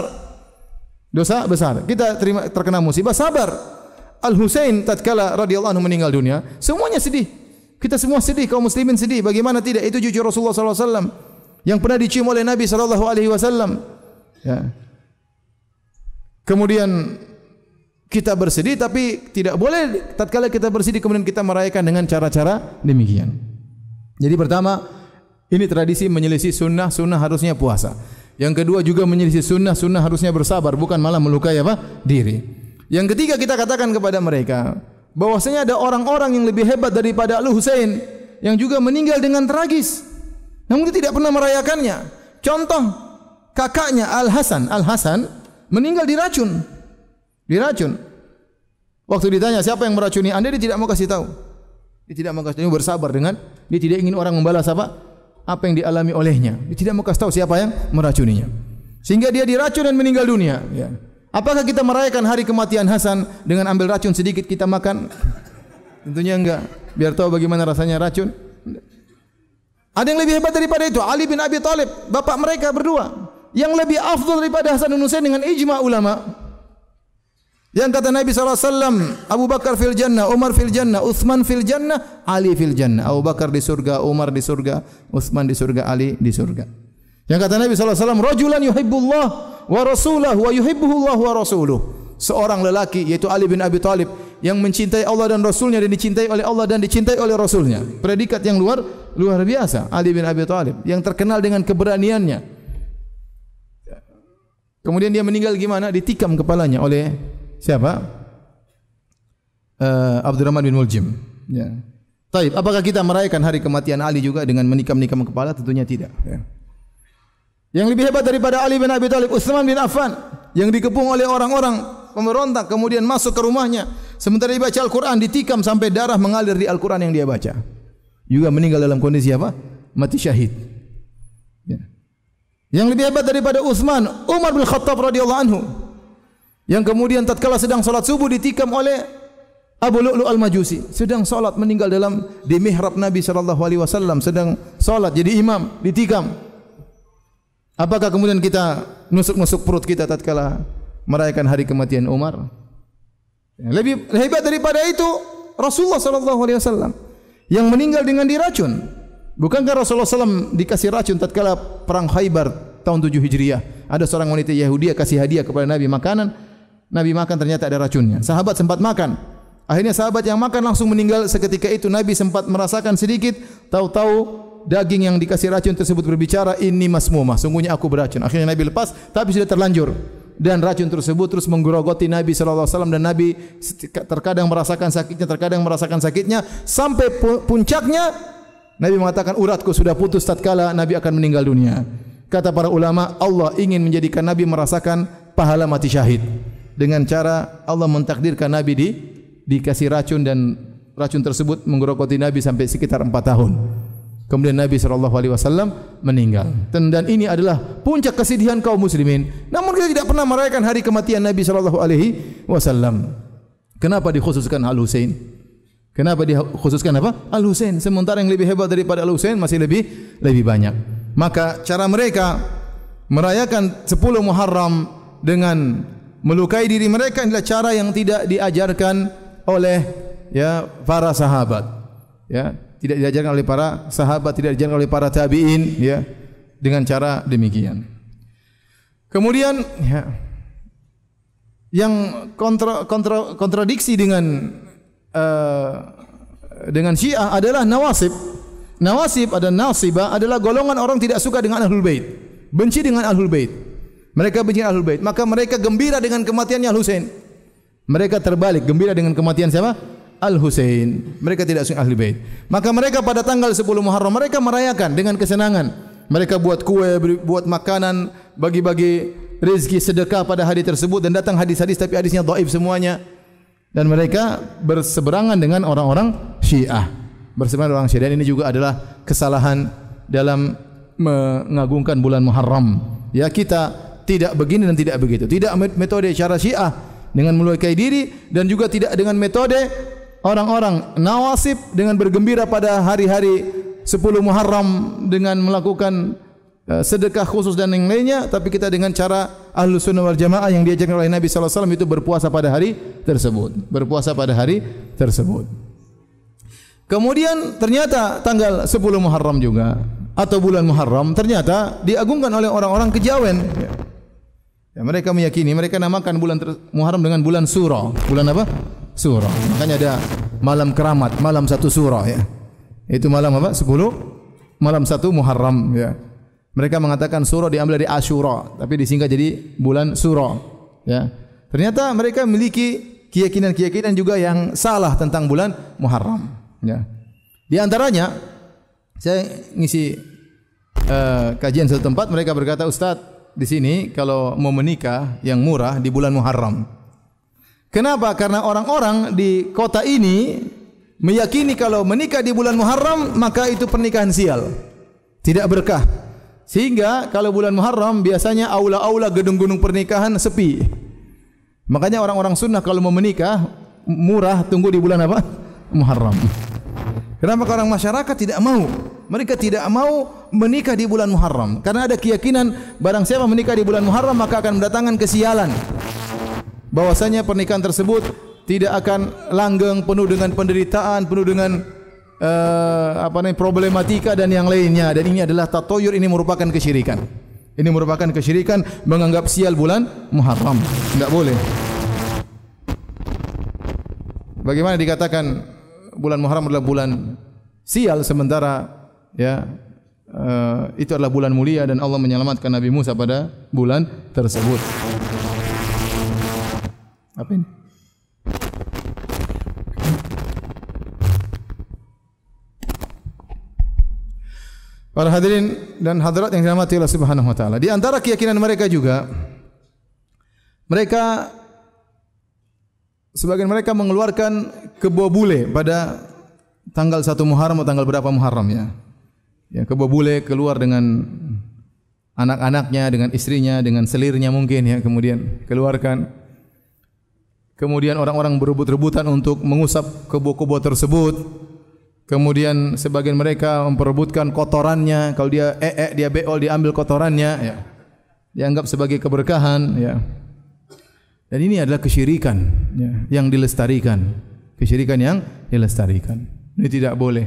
Speaker 2: dosa besar. Kita terima terkena musibah, sabar. Al Husain tatkala radhiyallahu anhu meninggal dunia, semuanya sedih. Kita semua sedih, kaum muslimin sedih. Bagaimana tidak? Itu cucu Rasulullah sallallahu alaihi wasallam yang pernah dicium oleh Nabi sallallahu alaihi wasallam. Ya. Kemudian kita bersedih tapi tidak boleh tatkala kita bersedih kemudian kita merayakan dengan cara-cara demikian. Jadi pertama, ini tradisi menyelisih sunnah, sunnah harusnya puasa. Yang kedua juga menyelisih sunnah, sunnah harusnya bersabar, bukan malah melukai apa? Diri. Yang ketiga kita katakan kepada mereka, bahwasanya ada orang-orang yang lebih hebat daripada Al Husain yang juga meninggal dengan tragis. Namun dia tidak pernah merayakannya. Contoh kakaknya Al Hasan, Al Hasan meninggal diracun. Diracun. Waktu ditanya siapa yang meracuni Anda dia tidak mau kasih tahu. Dia tidak mau kasih tahu bersabar dengan dia tidak ingin orang membalas apa? Apa yang dialami olehnya. Dia tidak mau kasih tahu siapa yang meracuninya. Sehingga dia diracun dan meninggal dunia. Ya. Apakah kita merayakan hari kematian Hasan dengan ambil racun sedikit kita makan? Tentunya enggak. Biar tahu bagaimana rasanya racun. Ada yang lebih hebat daripada itu. Ali bin Abi Talib. Bapak mereka berdua. Yang lebih afdal daripada Hasan dan Husain dengan ijma ulama. Yang kata Nabi SAW, Abu Bakar fil jannah, Umar fil jannah, Uthman fil jannah, Ali fil jannah. Abu Bakar di surga, Umar di surga, Uthman di surga, Ali di surga. Yang kata Nabi SAW, Rajulan yuhibbullah wa rasulah wa yuhibbuhullah wa rasuluh. seorang lelaki yaitu Ali bin Abi Thalib yang mencintai Allah dan Rasulnya dan dicintai oleh Allah dan dicintai oleh Rasulnya. Predikat yang luar luar biasa. Ali bin Abi Thalib yang terkenal dengan keberaniannya. Kemudian dia meninggal gimana? Ditikam kepalanya oleh siapa? Uh, Abdurrahman bin Muljim. Ya. Taib, apakah kita merayakan hari kematian Ali juga dengan menikam-nikam kepala? Tentunya tidak. Ya. Yang lebih hebat daripada Ali bin Abi Thalib, Utsman bin Affan yang dikepung oleh orang-orang pemberontak kemudian masuk ke rumahnya sementara dia baca Al-Quran ditikam sampai darah mengalir di Al-Quran yang dia baca. Juga meninggal dalam kondisi apa? Mati syahid. Ya. Yang lebih hebat daripada Utsman, Umar bin Khattab radhiyallahu anhu yang kemudian tatkala sedang salat subuh ditikam oleh Abu Lu'lu al-Majusi sedang solat meninggal dalam di mihrab Nabi sallallahu alaihi wasallam sedang solat jadi imam ditikam. Apakah kemudian kita nusuk-nusuk perut kita tatkala merayakan hari kematian Umar? Lebih hebat daripada itu Rasulullah sallallahu alaihi wasallam yang meninggal dengan diracun. Bukankah Rasulullah SAW dikasih racun tatkala perang Khaybar tahun 7 Hijriah? Ada seorang wanita Yahudi kasih hadiah kepada Nabi makanan. Nabi makan ternyata ada racunnya. Sahabat sempat makan. Akhirnya sahabat yang makan langsung meninggal seketika itu Nabi sempat merasakan sedikit tahu-tahu daging yang dikasih racun tersebut berbicara ini masmumah sungguhnya aku beracun akhirnya Nabi lepas tapi sudah terlanjur dan racun tersebut terus menggerogoti Nabi wasallam dan Nabi terkadang merasakan sakitnya terkadang merasakan sakitnya sampai puncaknya Nabi mengatakan uratku sudah putus tatkala Nabi akan meninggal dunia kata para ulama Allah ingin menjadikan Nabi merasakan pahala mati syahid dengan cara Allah mentakdirkan Nabi di dikasih racun dan racun tersebut menggerogoti Nabi sampai sekitar empat tahun. Kemudian Nabi wasallam meninggal. Dan, ini adalah puncak kesedihan kaum muslimin. Namun kita tidak pernah merayakan hari kematian Nabi wasallam. Kenapa dikhususkan Al Husain? Kenapa dikhususkan apa? Al Husain. Sementara yang lebih hebat daripada Al Husain masih lebih lebih banyak. Maka cara mereka merayakan 10 Muharram dengan melukai diri mereka adalah cara yang tidak diajarkan oleh ya para sahabat. Ya tidak diajarkan oleh para sahabat tidak diajarkan oleh para tabiin ya dengan cara demikian. Kemudian ya yang kontra, kontra, kontradiksi dengan uh, dengan Syiah adalah nawasib. Nawasib ada nasibah adalah golongan orang tidak suka dengan ahlul bait. Benci dengan ahlul bait mereka benci ahlul bait maka mereka gembira dengan kematiannya Al Husain mereka terbalik gembira dengan kematian siapa? Al Husain. Mereka tidak suka ahli bait. Maka mereka pada tanggal 10 Muharram mereka merayakan dengan kesenangan. Mereka buat kue, buat makanan, bagi-bagi rezeki sedekah pada hari tersebut dan datang hadis-hadis tapi hadisnya dhaif semuanya. Dan mereka berseberangan dengan orang-orang Syiah. Berseberangan orang Syiah dan ini juga adalah kesalahan dalam mengagungkan bulan Muharram. Ya kita tidak begini dan tidak begitu. Tidak metode cara Syiah dengan melukai diri dan juga tidak dengan metode orang-orang nawasib dengan bergembira pada hari-hari 10 Muharram dengan melakukan uh, sedekah khusus dan yang lainnya tapi kita dengan cara ahlu sunnah wal jamaah yang diajarkan oleh Nabi SAW itu berpuasa pada hari tersebut berpuasa pada hari tersebut kemudian ternyata tanggal 10 Muharram juga atau bulan Muharram ternyata diagungkan oleh orang-orang kejawen ya. Ya, mereka meyakini mereka namakan bulan Muharram dengan bulan Surah. Bulan apa? Surah. Makanya ada malam keramat, malam satu surah ya. Itu malam apa? Sepuluh malam satu Muharram ya. Mereka mengatakan surah diambil dari Ashura, tapi disingkat jadi bulan Surah ya. Ternyata mereka memiliki keyakinan-keyakinan juga yang salah tentang bulan Muharram ya. Di antaranya saya ngisi uh, kajian satu tempat mereka berkata Ustaz di sini kalau mau menikah yang murah di bulan Muharram. Kenapa? Karena orang-orang di kota ini meyakini kalau menikah di bulan Muharram maka itu pernikahan sial. Tidak berkah. Sehingga kalau bulan Muharram biasanya aula-aula gedung-gedung pernikahan sepi. Makanya orang-orang sunnah kalau mau menikah murah tunggu di bulan apa? Muharram. Kenapa orang masyarakat tidak mau? Mereka tidak mau menikah di bulan Muharram karena ada keyakinan barang siapa menikah di bulan Muharram maka akan mendatangkan kesialan. Bahwasanya pernikahan tersebut tidak akan langgeng penuh dengan penderitaan, penuh dengan uh, apa namanya problematika dan yang lainnya dan ini adalah tatoyur ini merupakan kesyirikan. Ini merupakan kesyirikan menganggap sial bulan Muharram. Tidak boleh. Bagaimana dikatakan bulan Muharram adalah bulan sial sementara ya uh, itu adalah bulan mulia dan Allah menyelamatkan Nabi Musa pada bulan tersebut. Apa ini? Para hadirin dan hadirat yang dirahmati Allah Subhanahu wa taala. Di antara keyakinan mereka juga mereka sebagian mereka mengeluarkan kebo bule pada tanggal 1 Muharram atau tanggal berapa Muharram ya. Ya, kebo bule keluar dengan anak-anaknya, dengan istrinya, dengan selirnya mungkin ya, kemudian keluarkan. Kemudian orang-orang berebut-rebutan untuk mengusap kebo-kebo tersebut. Kemudian sebagian mereka memperebutkan kotorannya. Kalau dia ee, dia beol, dia ambil kotorannya. Ya. Dianggap sebagai keberkahan. Ya. Dan ini adalah kesyirikan ya, yang dilestarikan. Kesyirikan yang dilestarikan. Ini tidak boleh.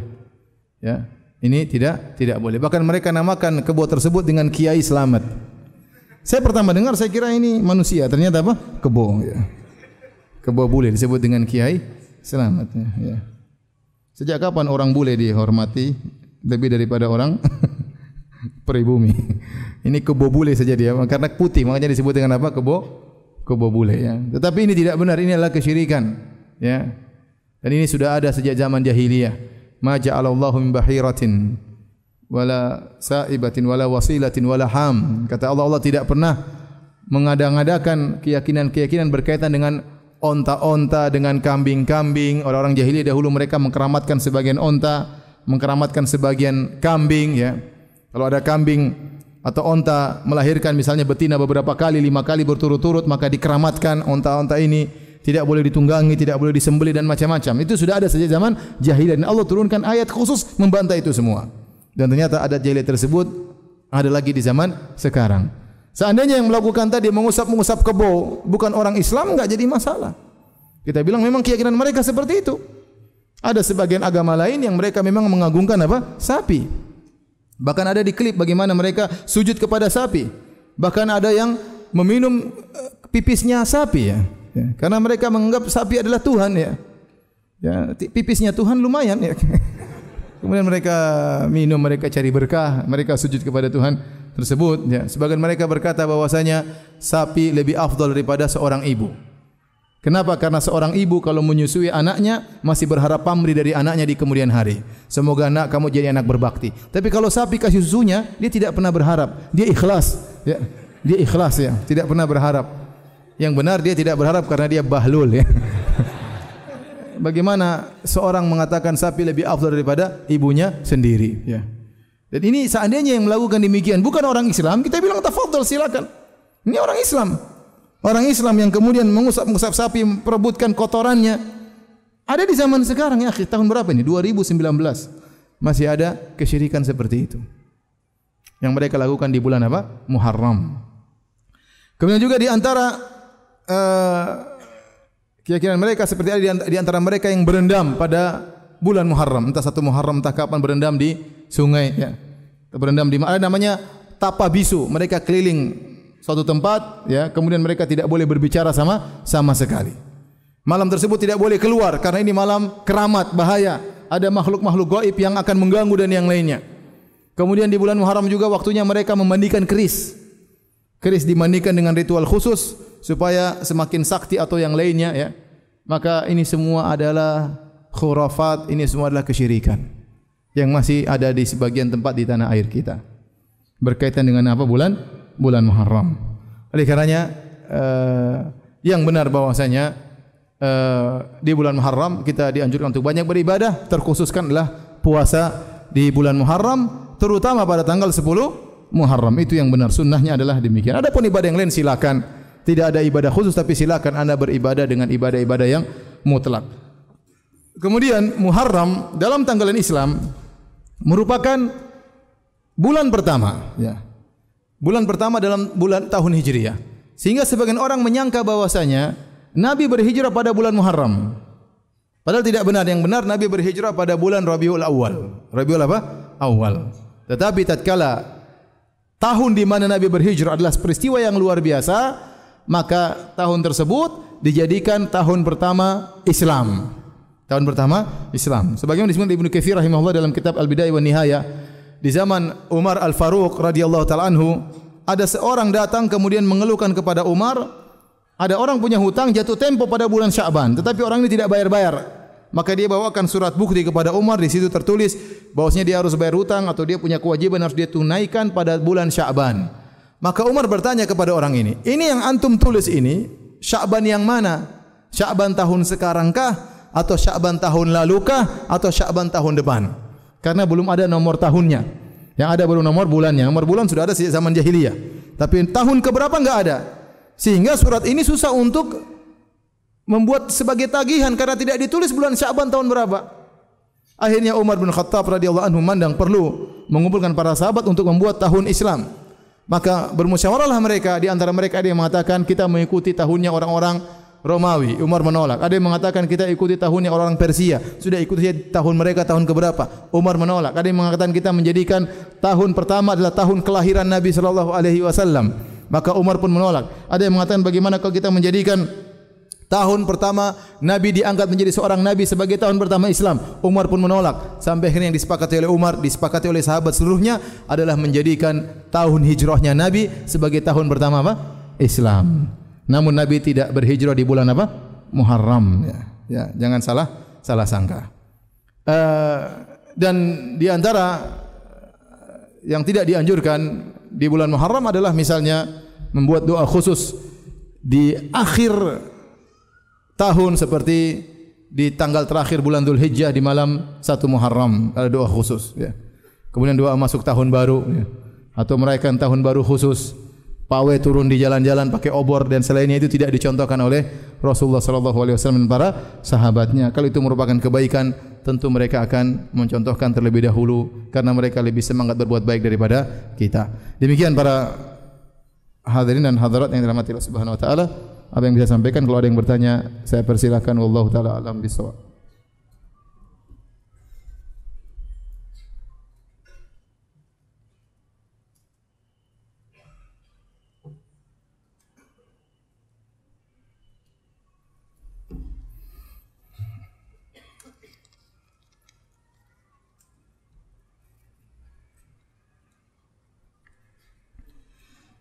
Speaker 2: Ya. Ini tidak tidak boleh. Bahkan mereka namakan kebo tersebut dengan Kiai Selamat. Saya pertama dengar saya kira ini manusia. Ternyata apa? Kebo. Ya. Kebo boleh disebut dengan Kiai Selamat. Ya. ya. Sejak kapan orang bule dihormati lebih daripada orang peribumi? Ini kebo bule saja dia karena putih makanya disebut dengan apa? Kebo kebo bule ya. Tetapi ini tidak benar, ini adalah kesyirikan ya. Dan ini sudah ada sejak zaman jahiliyah. Ma ja'alallahu min bahiratin wala sa'ibatin wala wasilatin wala ham. Kata Allah Allah tidak pernah mengadang-adakan keyakinan-keyakinan berkaitan dengan onta-onta dengan kambing-kambing. Orang-orang jahiliyah dahulu mereka mengkeramatkan sebagian onta, mengkeramatkan sebagian kambing. Ya. Kalau ada kambing atau onta melahirkan misalnya betina beberapa kali, lima kali berturut-turut, maka dikeramatkan onta-onta ini tidak boleh ditunggangi, tidak boleh disembelih dan macam-macam. Itu sudah ada sejak zaman jahiliyah dan Allah turunkan ayat khusus membantai itu semua. Dan ternyata adat jahiliyah tersebut ada lagi di zaman sekarang. Seandainya yang melakukan tadi mengusap-mengusap kebo bukan orang Islam enggak jadi masalah. Kita bilang memang keyakinan mereka seperti itu. Ada sebagian agama lain yang mereka memang mengagungkan apa? Sapi. Bahkan ada di klip bagaimana mereka sujud kepada sapi. Bahkan ada yang meminum eh, pipisnya sapi ya. ya. Karena mereka menganggap sapi adalah Tuhan ya. Ya, pipisnya Tuhan lumayan ya. Kemudian mereka minum, mereka cari berkah, mereka sujud kepada Tuhan tersebut ya sebagian mereka berkata bahwasanya sapi lebih afdal daripada seorang ibu kenapa? Karena seorang ibu kalau menyusui anaknya masih berharap pamrih dari anaknya di kemudian hari. Semoga anak kamu jadi anak berbakti. Tapi kalau sapi kasih susunya dia tidak pernah berharap. Dia ikhlas ya. Dia ikhlas ya. Tidak pernah berharap. Yang benar dia tidak berharap karena dia bahlul ya. Bagaimana seorang mengatakan sapi lebih afdal daripada ibunya sendiri ya. Dan ini seandainya yang melakukan demikian bukan orang Islam, kita bilang tafadhol silakan. Ini orang Islam. Orang Islam yang kemudian mengusap-ngusap sapi, perebutkan kotorannya. Ada di zaman sekarang ya, tahun berapa ini? 2019. Masih ada kesyirikan seperti itu. Yang mereka lakukan di bulan apa? Muharram. Kemudian juga di antara uh, keyakinan mereka seperti ada di antara mereka yang berendam pada bulan Muharram. Entah satu Muharram, entah kapan berendam di sungai ya. Berendam di mana namanya tapa bisu. Mereka keliling suatu tempat ya, kemudian mereka tidak boleh berbicara sama sama sekali. Malam tersebut tidak boleh keluar karena ini malam keramat bahaya. Ada makhluk-makhluk gaib yang akan mengganggu dan yang lainnya. Kemudian di bulan Muharram juga waktunya mereka memandikan keris. Keris dimandikan dengan ritual khusus supaya semakin sakti atau yang lainnya ya. Maka ini semua adalah khurafat, ini semua adalah kesyirikan yang masih ada di sebagian tempat di tanah air kita. Berkaitan dengan apa bulan? Bulan Muharram. Oleh karenanya uh, yang benar bahwasanya uh, di bulan Muharram kita dianjurkan untuk banyak beribadah, terkhususkan adalah puasa di bulan Muharram terutama pada tanggal 10 Muharram. Itu yang benar sunnahnya adalah demikian. Adapun ibadah yang lain silakan. Tidak ada ibadah khusus tapi silakan Anda beribadah dengan ibadah-ibadah yang mutlak. Kemudian Muharram dalam tanggalan Islam merupakan bulan pertama ya. Bulan pertama dalam bulan tahun Hijriah. Sehingga sebagian orang menyangka bahwasanya Nabi berhijrah pada bulan Muharram. Padahal tidak benar. Yang benar Nabi berhijrah pada bulan Rabiul Awal. Rabiul apa? Awal. Tetapi tatkala tahun di mana Nabi berhijrah adalah peristiwa yang luar biasa, maka tahun tersebut dijadikan tahun pertama Islam. Tahun pertama Islam. Sebagaimana disebut Ibnu Katsir rahimahullah dalam kitab Al-Bidayah wa Nihayah, di zaman Umar Al-Faruq radhiyallahu taala anhu, ada seorang datang kemudian mengeluhkan kepada Umar, ada orang punya hutang jatuh tempo pada bulan Sya'ban, tetapi orang ini tidak bayar-bayar. Maka dia bawakan surat bukti kepada Umar, di situ tertulis bahwasanya dia harus bayar hutang atau dia punya kewajiban harus dia tunaikan pada bulan Sya'ban. Maka Umar bertanya kepada orang ini, "Ini yang antum tulis ini, Sya'ban yang mana? Sya'ban tahun sekarangkah atau Sya'ban tahun lalukah atau Sya'ban tahun depan. Karena belum ada nomor tahunnya. Yang ada baru nomor bulannya. Nomor bulan sudah ada sejak zaman jahiliyah. Tapi tahun keberapa enggak ada. Sehingga surat ini susah untuk membuat sebagai tagihan karena tidak ditulis bulan Sya'ban tahun berapa. Akhirnya Umar bin Khattab radhiyallahu anhu mandang perlu mengumpulkan para sahabat untuk membuat tahun Islam. Maka bermusyawarahlah mereka di antara mereka ada yang mengatakan kita mengikuti tahunnya orang-orang Romawi. Umar menolak. Ada yang mengatakan kita ikuti tahunnya orang Persia. Sudah ikuti tahun mereka tahun keberapa? Umar menolak. Ada yang mengatakan kita menjadikan tahun pertama adalah tahun kelahiran Nabi sallallahu alaihi wasallam. Maka Umar pun menolak. Ada yang mengatakan bagaimana kalau kita menjadikan tahun pertama Nabi diangkat menjadi seorang Nabi sebagai tahun pertama Islam. Umar pun menolak. Sampai akhirnya yang disepakati oleh Umar, disepakati oleh sahabat seluruhnya adalah menjadikan tahun hijrahnya Nabi sebagai tahun pertama apa? Islam. Namun Nabi tidak berhijrah di bulan apa? Muharram. Ya, ya jangan salah salah sangka. Uh, dan di antara yang tidak dianjurkan di bulan Muharram adalah misalnya membuat doa khusus di akhir tahun seperti di tanggal terakhir bulan Dhul Hijjah di malam satu Muharram ada doa khusus. Ya. Kemudian doa masuk tahun baru ya. atau merayakan tahun baru khusus pawe turun di jalan-jalan pakai obor dan selainnya itu tidak dicontohkan oleh Rasulullah sallallahu alaihi wasallam dan para sahabatnya. Kalau itu merupakan kebaikan, tentu mereka akan mencontohkan terlebih dahulu karena mereka lebih semangat berbuat baik daripada kita. Demikian para hadirin dan hadirat yang dirahmati Allah Subhanahu wa taala, apa yang bisa sampaikan kalau ada yang bertanya, saya persilakan wallahu taala alam bisawab.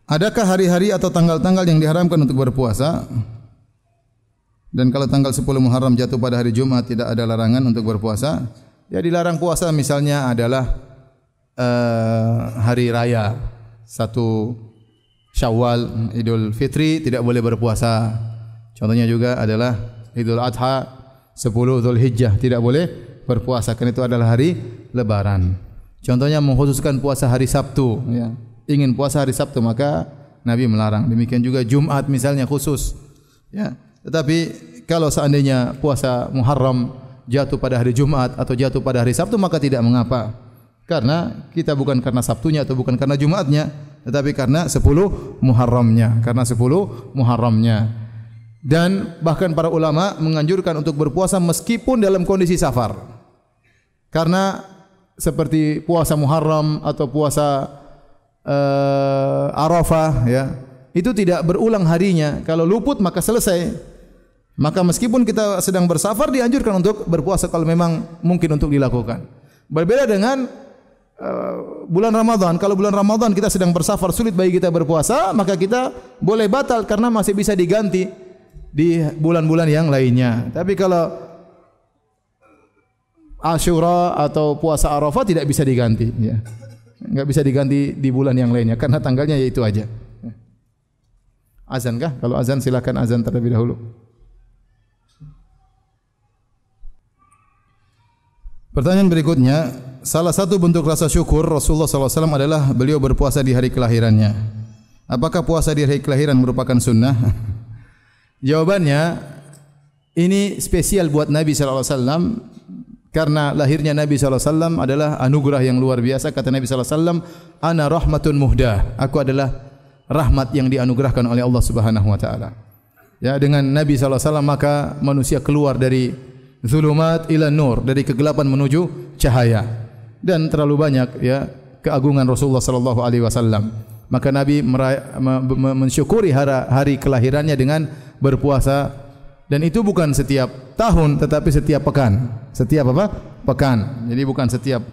Speaker 2: Adakah hari-hari atau tanggal-tanggal yang diharamkan untuk berpuasa? Dan kalau tanggal 10 Muharram jatuh pada hari Jumat tidak ada larangan untuk berpuasa? Ya dilarang puasa misalnya adalah uh, hari raya satu Syawal Idul Fitri tidak boleh berpuasa. Contohnya juga adalah Idul Adha 10 Dhul Hijjah tidak boleh berpuasa karena itu adalah hari lebaran. Contohnya mengkhususkan puasa hari Sabtu ya ingin puasa hari Sabtu maka Nabi melarang. Demikian juga Jumat misalnya khusus. Ya. Tetapi kalau seandainya puasa Muharram jatuh pada hari Jumat atau jatuh pada hari Sabtu maka tidak mengapa. Karena kita bukan karena Sabtunya atau bukan karena Jumatnya, tetapi karena 10 Muharramnya, karena 10 Muharramnya. Dan bahkan para ulama menganjurkan untuk berpuasa meskipun dalam kondisi safar. Karena seperti puasa Muharram atau puasa uh, Arafah ya. Itu tidak berulang harinya. Kalau luput maka selesai. Maka meskipun kita sedang bersafar dianjurkan untuk berpuasa kalau memang mungkin untuk dilakukan. Berbeda dengan uh, bulan Ramadan. Kalau bulan Ramadan kita sedang bersafar sulit bagi kita berpuasa maka kita boleh batal karena masih bisa diganti di bulan-bulan yang lainnya. Tapi kalau Ashura atau puasa Arafah tidak bisa diganti ya enggak bisa diganti di bulan yang lainnya karena tanggalnya yaitu aja. Azan kah? Kalau azan silakan azan terlebih dahulu. Pertanyaan berikutnya, salah satu bentuk rasa syukur Rasulullah SAW adalah beliau berpuasa di hari kelahirannya. Apakah puasa di hari kelahiran merupakan sunnah? Jawabannya, ini spesial buat Nabi SAW karena lahirnya Nabi wasallam adalah anugerah yang luar biasa. Kata Nabi wasallam ana rahmatun muhda aku adalah rahmat yang dianugerahkan oleh Allah Subhanahu wa taala. Ya dengan Nabi wasallam maka manusia keluar dari zulumat ila nur dari kegelapan menuju cahaya. Dan terlalu banyak ya keagungan Rasulullah sallallahu alaihi wasallam. Maka Nabi mensyukuri hari kelahirannya dengan berpuasa Dan itu bukan setiap tahun tetapi setiap pekan. Setiap apa? Pekan. Jadi bukan setiap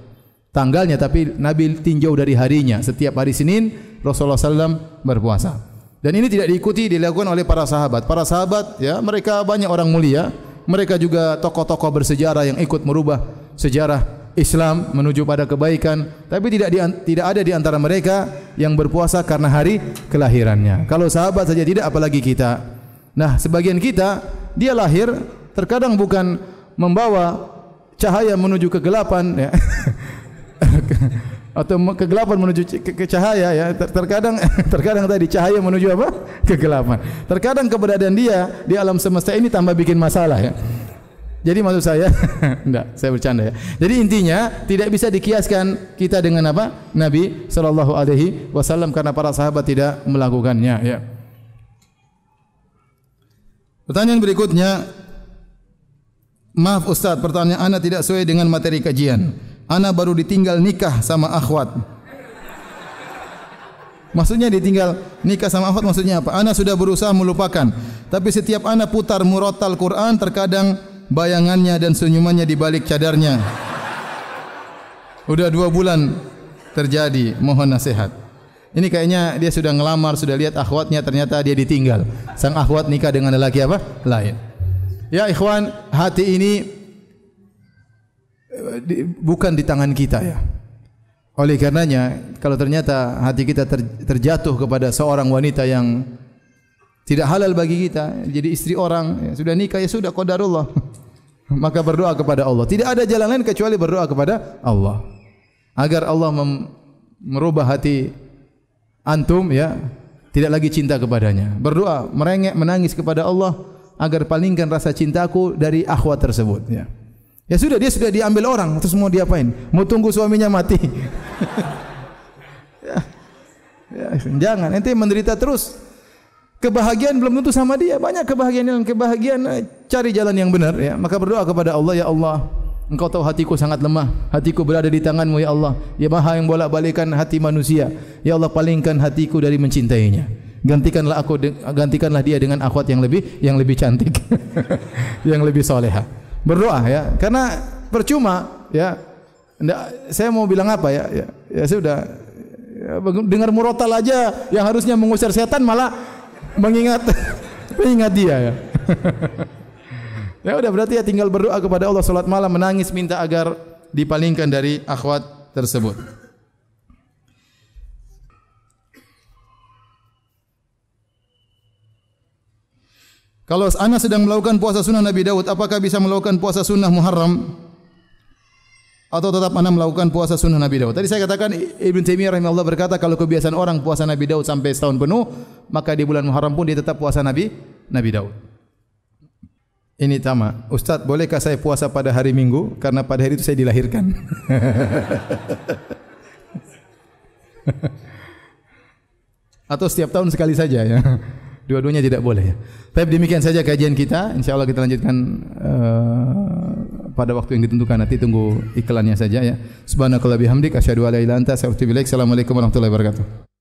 Speaker 2: tanggalnya tapi Nabi tinjau dari harinya. Setiap hari Senin Rasulullah SAW berpuasa. Dan ini tidak diikuti dilakukan oleh para sahabat. Para sahabat ya mereka banyak orang mulia. Mereka juga tokoh-tokoh bersejarah yang ikut merubah sejarah Islam menuju pada kebaikan. Tapi tidak di, tidak ada di antara mereka yang berpuasa karena hari kelahirannya. Kalau sahabat saja tidak apalagi kita. Nah, sebagian kita dia lahir terkadang bukan membawa cahaya menuju kegelapan ya. atau kegelapan menuju ke, ke cahaya ya. Terkadang terkadang tadi cahaya menuju apa? Kegelapan. Terkadang keberadaan dia di alam semesta ini tambah bikin masalah ya. Jadi maksud saya enggak saya bercanda ya. Jadi intinya tidak bisa dikiaskan kita dengan apa? Nabi sallallahu alaihi wasallam karena para sahabat tidak melakukannya ya Pertanyaan berikutnya Maaf Ustaz, pertanyaan Anda tidak sesuai dengan materi kajian Ana baru ditinggal nikah sama akhwat. Maksudnya ditinggal nikah sama akhwat maksudnya apa? Ana sudah berusaha melupakan. Tapi setiap ana putar murotal Quran terkadang bayangannya dan senyumannya di balik cadarnya. Sudah dua bulan terjadi. Mohon nasihat. Ini kayaknya dia sudah ngelamar, sudah lihat akhwatnya ternyata dia ditinggal. Sang akhwat nikah dengan lelaki apa? Lain. Ya ikhwan, hati ini bukan di tangan kita ya. Oleh karenanya, kalau ternyata hati kita ter, terjatuh kepada seorang wanita yang tidak halal bagi kita, jadi istri orang, ya, sudah nikah ya sudah qadarullah. Maka berdoa kepada Allah. Tidak ada jalan lain kecuali berdoa kepada Allah. Agar Allah merubah hati antum ya, tidak lagi cinta kepadanya. Berdoa, merengek, menangis kepada Allah agar palingkan rasa cintaku dari akhwat tersebut ya. Ya sudah dia sudah diambil orang terus mau diapain? Mau tunggu suaminya mati. ya. ya, jangan nanti menderita terus. Kebahagiaan belum tentu sama dia. Banyak kebahagiaan yang kebahagiaan eh, cari jalan yang benar ya. Maka berdoa kepada Allah ya Allah. Engkau tahu hatiku sangat lemah. Hatiku berada di tanganmu ya Allah. Ya Maha yang bolak-balikan hati manusia. Ya Allah palingkan hatiku dari mencintainya. Gantikanlah aku gantikanlah dia dengan akhwat yang lebih yang lebih cantik. yang lebih soleha berdoa ya karena percuma ya Nggak, saya mau bilang apa ya ya, ya sudah ya, dengar murotal aja yang harusnya mengusir setan malah mengingat mengingat dia ya ya udah berarti ya tinggal berdoa kepada Allah salat malam menangis minta agar dipalingkan dari akhwat tersebut Kalau anak sedang melakukan puasa sunnah Nabi Daud, apakah bisa melakukan puasa sunnah Muharram? Atau tetap anak melakukan puasa sunnah Nabi Daud? Tadi saya katakan Ibn Taimiyah rahimahullah berkata kalau kebiasaan orang puasa Nabi Daud sampai setahun penuh, maka di bulan Muharram pun dia tetap puasa Nabi Nabi Daud. Ini tama. Ustaz, bolehkah saya puasa pada hari Minggu? Karena pada hari itu saya dilahirkan. Atau setiap tahun sekali saja ya. Dua-duanya tidak boleh. Baik demikian saja kajian kita. Insyaallah kita lanjutkan uh, pada waktu yang ditentukan. Nanti tunggu iklannya saja ya. Subhanakallah bihamdik asyhadu an anta. Assalamualaikum warahmatullahi wabarakatuh.